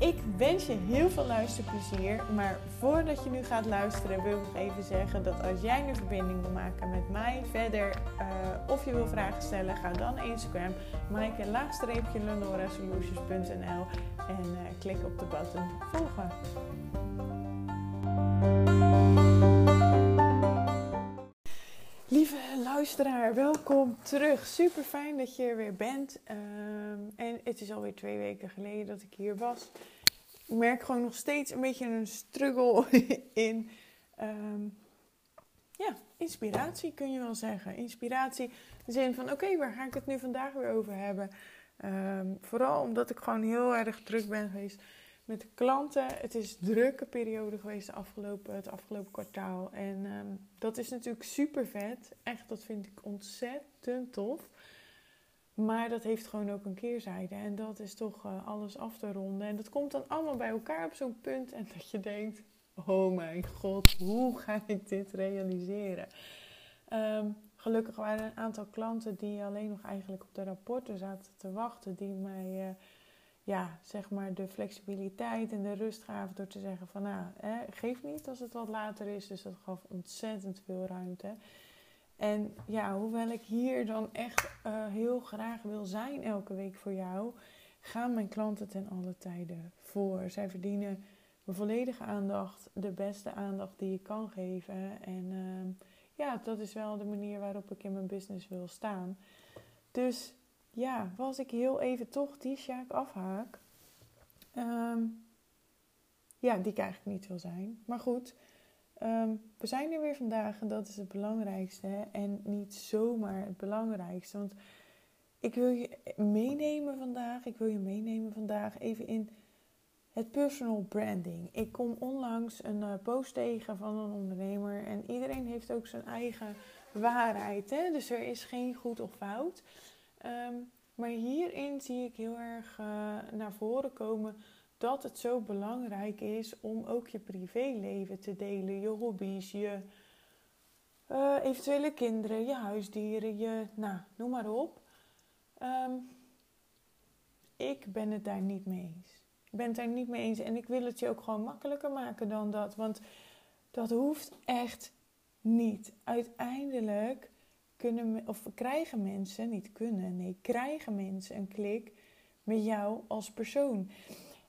Ik wens je heel veel luisterplezier. Maar voordat je nu gaat luisteren, wil ik even zeggen dat als jij een verbinding wil maken met mij verder uh, of je wil vragen stellen, ga dan Instagram, maaike laagstreepje solutions.nl en uh, klik op de button volgen. Luisteraar, welkom terug. Super fijn dat je er weer bent. Um, en het is alweer twee weken geleden dat ik hier was. Ik merk gewoon nog steeds een beetje een struggle in um, ja, inspiratie, kun je wel zeggen. Inspiratie in de zin van: oké, waar ga ik het nu vandaag weer over hebben? Um, vooral omdat ik gewoon heel erg druk ben geweest met klanten. Het is een drukke periode geweest de afgelopen, het afgelopen kwartaal. En um, dat is natuurlijk super vet. Echt, dat vind ik ontzettend tof. Maar dat heeft gewoon ook een keerzijde. En dat is toch uh, alles af te ronden. En dat komt dan allemaal bij elkaar op zo'n punt. En dat je denkt: oh mijn god, hoe ga ik dit realiseren? Um, gelukkig waren er een aantal klanten die alleen nog eigenlijk op de rapporten zaten te wachten. Die mij. Uh, ja, zeg maar de flexibiliteit en de rust gaven door te zeggen van nou, geef niet als het wat later is. Dus dat gaf ontzettend veel ruimte. En ja, hoewel ik hier dan echt uh, heel graag wil zijn elke week voor jou, gaan mijn klanten ten alle tijden voor. Zij verdienen mijn volledige aandacht, de beste aandacht die ik kan geven. En uh, ja, dat is wel de manier waarop ik in mijn business wil staan. Dus ja, was ik heel even toch die Sjaak afhaak. Um, ja, die ik eigenlijk niet wil zijn. Maar goed, um, we zijn er weer vandaag en dat is het belangrijkste. En niet zomaar het belangrijkste. Want ik wil je meenemen vandaag. Ik wil je meenemen vandaag even in het personal branding. Ik kom onlangs een uh, post tegen van een ondernemer. En iedereen heeft ook zijn eigen waarheid. Hè? Dus er is geen goed of fout. Um, maar hierin zie ik heel erg uh, naar voren komen dat het zo belangrijk is om ook je privéleven te delen, je hobby's, je uh, eventuele kinderen, je huisdieren, je, nou, noem maar op. Um, ik ben het daar niet mee eens. Ik ben het daar niet mee eens en ik wil het je ook gewoon makkelijker maken dan dat, want dat hoeft echt niet. Uiteindelijk kunnen, of krijgen mensen, niet kunnen, nee, krijgen mensen een klik met jou als persoon.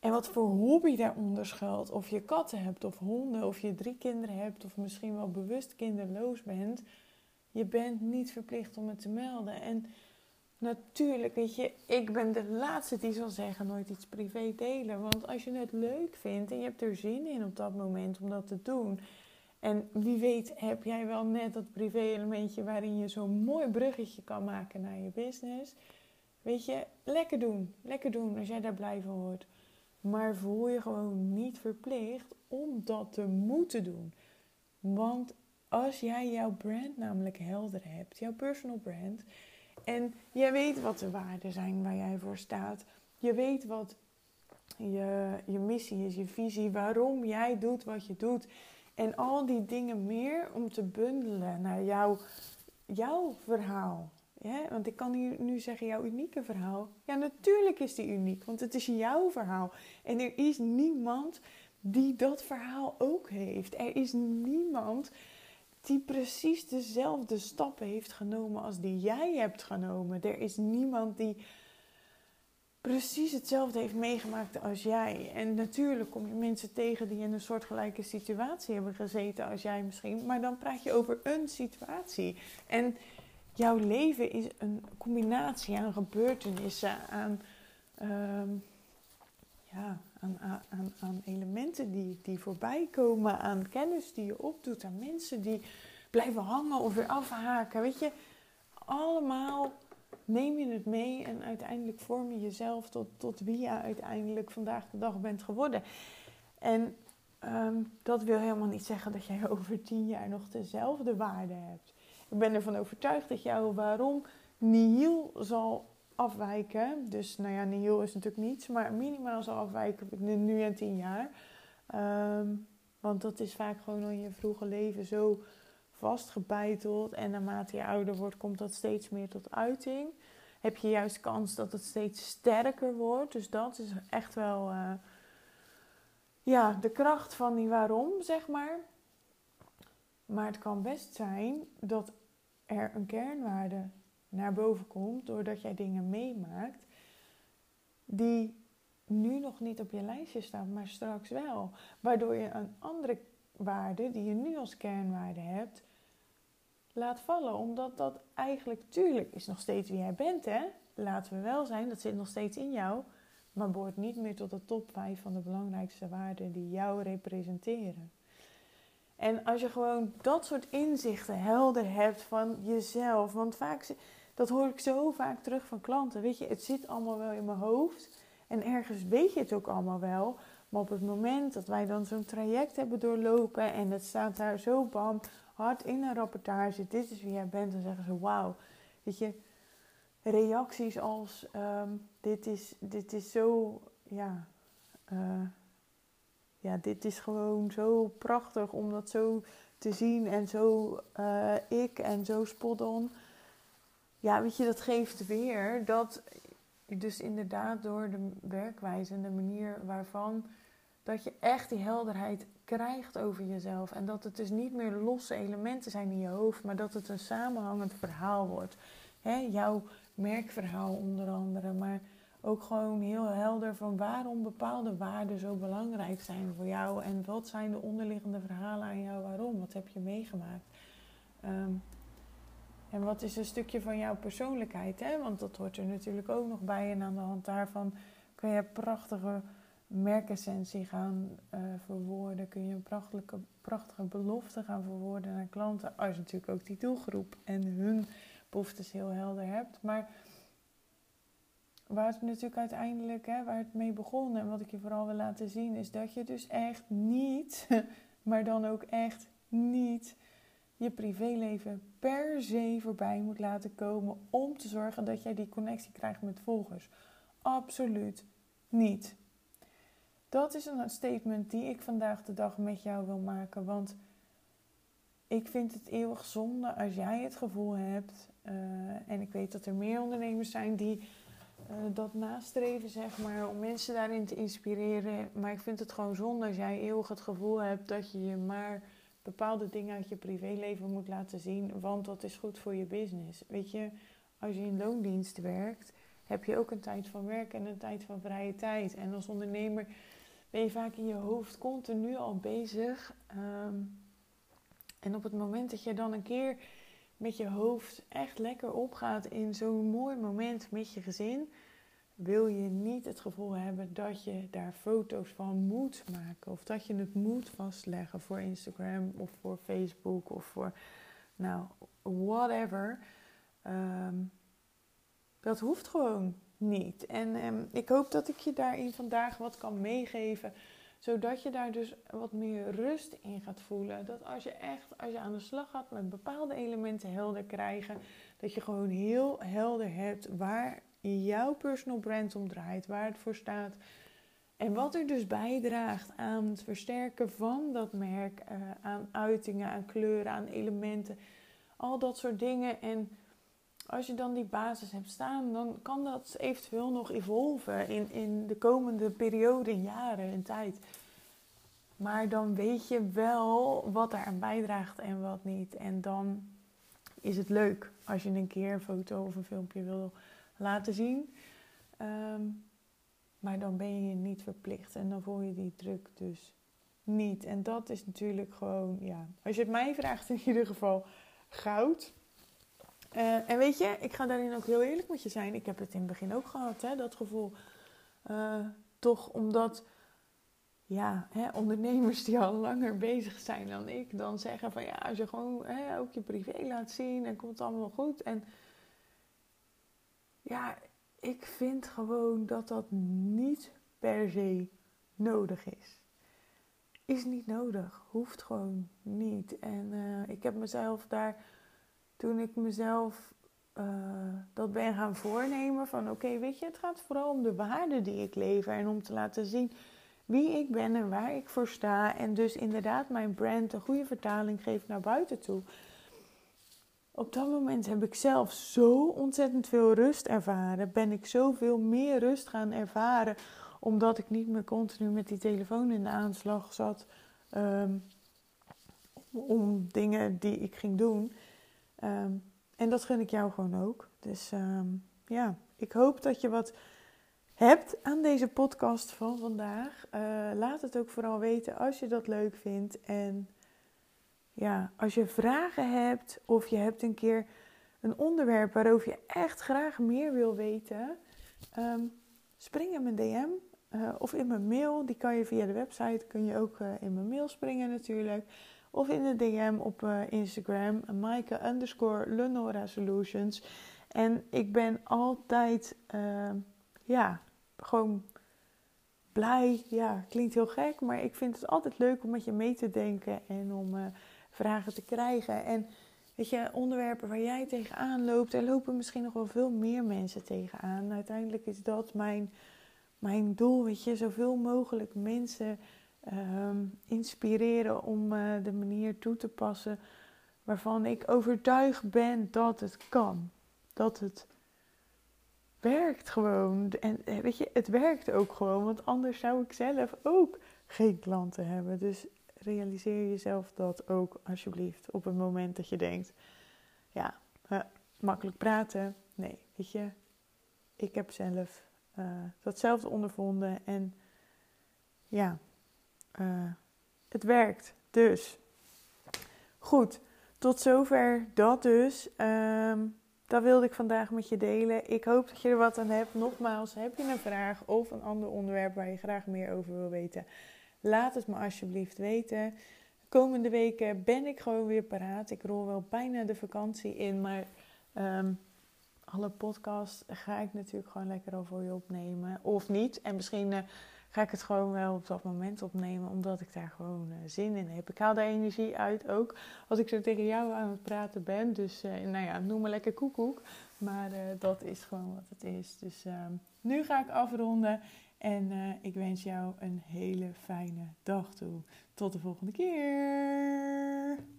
En wat voor hobby daaronder schuilt, of je katten hebt of honden, of je drie kinderen hebt, of misschien wel bewust kinderloos bent, je bent niet verplicht om het te melden. En natuurlijk, weet je, ik ben de laatste die zal zeggen nooit iets privé delen. Want als je het leuk vindt en je hebt er zin in op dat moment om dat te doen, en wie weet heb jij wel net dat privé-elementje waarin je zo'n mooi bruggetje kan maken naar je business. Weet je, lekker doen. Lekker doen als jij daar blij van wordt. Maar voel je gewoon niet verplicht om dat te moeten doen. Want als jij jouw brand namelijk helder hebt, jouw personal brand, en jij weet wat de waarden zijn waar jij voor staat, je weet wat je, je missie is, je visie, waarom jij doet wat je doet en al die dingen meer om te bundelen naar jouw, jouw verhaal. Ja, want ik kan hier nu zeggen jouw unieke verhaal. Ja, natuurlijk is die uniek, want het is jouw verhaal. En er is niemand die dat verhaal ook heeft. Er is niemand die precies dezelfde stappen heeft genomen als die jij hebt genomen. Er is niemand die precies hetzelfde heeft meegemaakt als jij. En natuurlijk kom je mensen tegen die in een soortgelijke situatie hebben gezeten als jij misschien. Maar dan praat je over een situatie. En jouw leven is een combinatie aan gebeurtenissen, aan, ehm, ja, aan, aan, aan elementen die, die voorbij komen, aan kennis die je opdoet, aan mensen die blijven hangen of weer afhaken. Weet je, allemaal neem je het mee en uiteindelijk vorm je jezelf tot, tot wie je uiteindelijk vandaag de dag bent geworden. En ehm, dat wil helemaal niet zeggen dat jij over tien jaar nog dezelfde waarde hebt. Ik ben ervan overtuigd dat jouw waarom nihil zal afwijken. Dus nou ja, nihil is natuurlijk niets, maar minimaal zal afwijken nu en tien jaar. Ehm, want dat is vaak gewoon in je vroege leven zo vastgebeiteld. En naarmate je ouder wordt, komt dat steeds meer tot uiting. Heb je juist kans dat het steeds sterker wordt. Dus dat is echt wel uh, ja, de kracht van die waarom, zeg maar. Maar het kan best zijn dat er een kernwaarde naar boven komt doordat jij dingen meemaakt die nu nog niet op je lijstje staan, maar straks wel. Waardoor je een andere waarde die je nu als kernwaarde hebt, laat vallen. Omdat dat eigenlijk, tuurlijk, is nog steeds wie jij bent, hè? Laten we wel zijn, dat zit nog steeds in jou. Maar behoort niet meer tot de top 5 van de belangrijkste waarden die jou representeren. En als je gewoon dat soort inzichten helder hebt van jezelf. Want vaak, dat hoor ik zo vaak terug van klanten. Weet je, het zit allemaal wel in mijn hoofd. En ergens weet je het ook allemaal wel. Maar op het moment dat wij dan zo'n traject hebben doorlopen en het staat daar zo bam hard in een rapportage, dit is wie jij bent, dan zeggen ze wauw. Weet je, reacties als ehm, dit, is, dit is zo, ja, uh, ja, dit is gewoon zo prachtig om dat zo te zien en zo uh, ik en zo spot on. Ja, weet je, dat geeft weer dat dus inderdaad door de werkwijze en de manier waarvan dat je echt die helderheid krijgt over jezelf. En dat het dus niet meer losse elementen zijn in je hoofd, maar dat het een samenhangend verhaal wordt. jouw merkverhaal onder andere, maar ook gewoon heel helder van waarom bepaalde waarden zo belangrijk zijn voor jou. En wat zijn de onderliggende verhalen aan jou waarom? Wat heb je meegemaakt? Ehm, en wat is een stukje van jouw persoonlijkheid? Hè? Want dat hoort er natuurlijk ook nog bij. En aan de hand daarvan kun je prachtige merkessentie gaan uh, verwoorden. Kun je een prachtige, prachtige belofte gaan verwoorden naar klanten. Als je natuurlijk ook die doelgroep en hun behoeftes heel helder hebt. Maar waar het natuurlijk uiteindelijk, hè, waar het mee begon en wat ik je vooral wil laten zien, is dat je dus echt niet, maar dan ook echt niet je privéleven per se voorbij moet laten komen om te zorgen dat jij die connectie krijgt met volgers. Absoluut niet. Dat is een statement die ik vandaag de dag met jou wil maken. Want ik vind het eeuwig zonde als jij het gevoel hebt, uh, en ik weet dat er meer ondernemers zijn die uh, dat nastreven, zeg maar, om mensen daarin te inspireren. Maar ik vind het gewoon zonde als jij eeuwig het gevoel hebt dat je je maar bepaalde dingen uit je privéleven moet laten zien, want dat is goed voor je business. Weet je, als je in loondienst werkt, heb je ook een tijd van werk en een tijd van vrije tijd. En als ondernemer ben je vaak in je hoofd continu al bezig. Ehm, en op het moment dat je dan een keer met je hoofd echt lekker opgaat in zo'n mooi moment met je gezin, wil je niet het gevoel hebben dat je daar foto's van moet maken. Of dat je het moet vastleggen voor Instagram of voor Facebook of voor, nou, whatever. Ehm, dat hoeft gewoon niet. En ehm, ik hoop dat ik je daarin vandaag wat kan meegeven. Zodat je daar dus wat meer rust in gaat voelen. Dat als je echt, als je aan de slag gaat met bepaalde elementen helder krijgen. Dat je gewoon heel helder hebt waar jouw personal brand om draait. Waar het voor staat. En wat er dus bijdraagt aan het versterken van dat merk. Uh, aan uitingen, aan kleuren, aan elementen. Al dat soort dingen. En als je dan die basis hebt staan, dan kan dat eventueel nog evolven in, in de komende periode, jaren, in tijd. Maar dan weet je wel wat aan bijdraagt en wat niet. En dan is het leuk als je een keer een foto of een filmpje wil laten zien. Ehm, maar dan ben je niet verplicht en dan voel je die druk dus niet. En dat is natuurlijk gewoon, ja, als je het mij vraagt in ieder geval goud. Uh, en weet je, ik ga daarin ook heel eerlijk met je zijn. Ik heb het in het begin ook gehad, hè, dat gevoel. Uh, toch omdat ja, hè, ondernemers die al langer bezig zijn dan ik, dan zeggen van ja, als je gewoon hè, ook je privé laat zien en komt het allemaal goed. En ja, ik vind gewoon dat dat niet per se nodig is. is niet nodig. Hoeft gewoon niet. En uh, ik heb mezelf daar, toen ik mezelf uh, dat ben gaan voornemen, van oké, weet je, het gaat vooral om de waarde die ik lever en om te laten zien wie ik ben en waar ik voor sta. En dus inderdaad mijn brand een goede vertaling geeft naar buiten toe. Op dat moment heb ik zelf zo ontzettend veel rust ervaren. Ben ik zoveel meer rust gaan ervaren. Omdat ik niet meer continu met die telefoon in de aanslag zat. Ehm, om dingen die ik ging doen. Ehm, en dat gun ik jou gewoon ook. Dus ehm, ja, ik hoop dat je wat hebt aan deze podcast van vandaag. Uh, laat het ook vooral weten als je dat leuk vindt. En ja, als je vragen hebt of je hebt een keer een onderwerp waarover je echt graag meer wil weten, um, spring in mijn DM uh, of in mijn mail. Die kan je via de website, kun je ook uh, in mijn mail springen natuurlijk. Of in de DM op uh, Instagram, Maaike underscore Lenora Solutions. En ik ben altijd, ehm, ja, gewoon blij. Ja, klinkt heel gek, maar ik vind het altijd leuk om met je mee te denken en om uh, vragen te krijgen. En weet je, onderwerpen waar jij tegenaan loopt, er lopen misschien nog wel veel meer mensen tegenaan. Uiteindelijk is dat mijn, mijn doel, weet je, zoveel mogelijk mensen um, inspireren om uh, de manier toe te passen waarvan ik overtuigd ben dat het kan. Dat het werkt gewoon. En eh, weet je, het werkt ook gewoon, want anders zou ik zelf ook geen klanten hebben. Dus realiseer jezelf dat ook alsjeblieft op het moment dat je denkt, ja, uh, makkelijk praten. Nee, weet je, ik heb zelf uh, datzelfde ondervonden en ja, uh, het werkt. Dus goed, tot zover dat dus. Um, dat wilde ik vandaag met je delen. Ik hoop dat je er wat aan hebt. Nogmaals, heb je een vraag of een ander onderwerp waar je graag meer over wil weten? Laat het me alsjeblieft weten. komende weken ben ik gewoon weer paraat. Ik rol wel bijna de vakantie in, maar um, alle podcasts ga ik natuurlijk gewoon lekker al voor je opnemen. Of niet. En misschien uh, ga ik het gewoon wel op dat moment opnemen, omdat ik daar gewoon uh, zin in heb. Ik haal de energie uit ook als ik zo tegen jou aan het praten ben. Dus uh, nou ja, noem me lekker koekoek. Maar uh, dat is gewoon wat het is. Dus ehm, nu ga ik afronden en ik wens jou een hele fijne dag toe. Tot de volgende keer.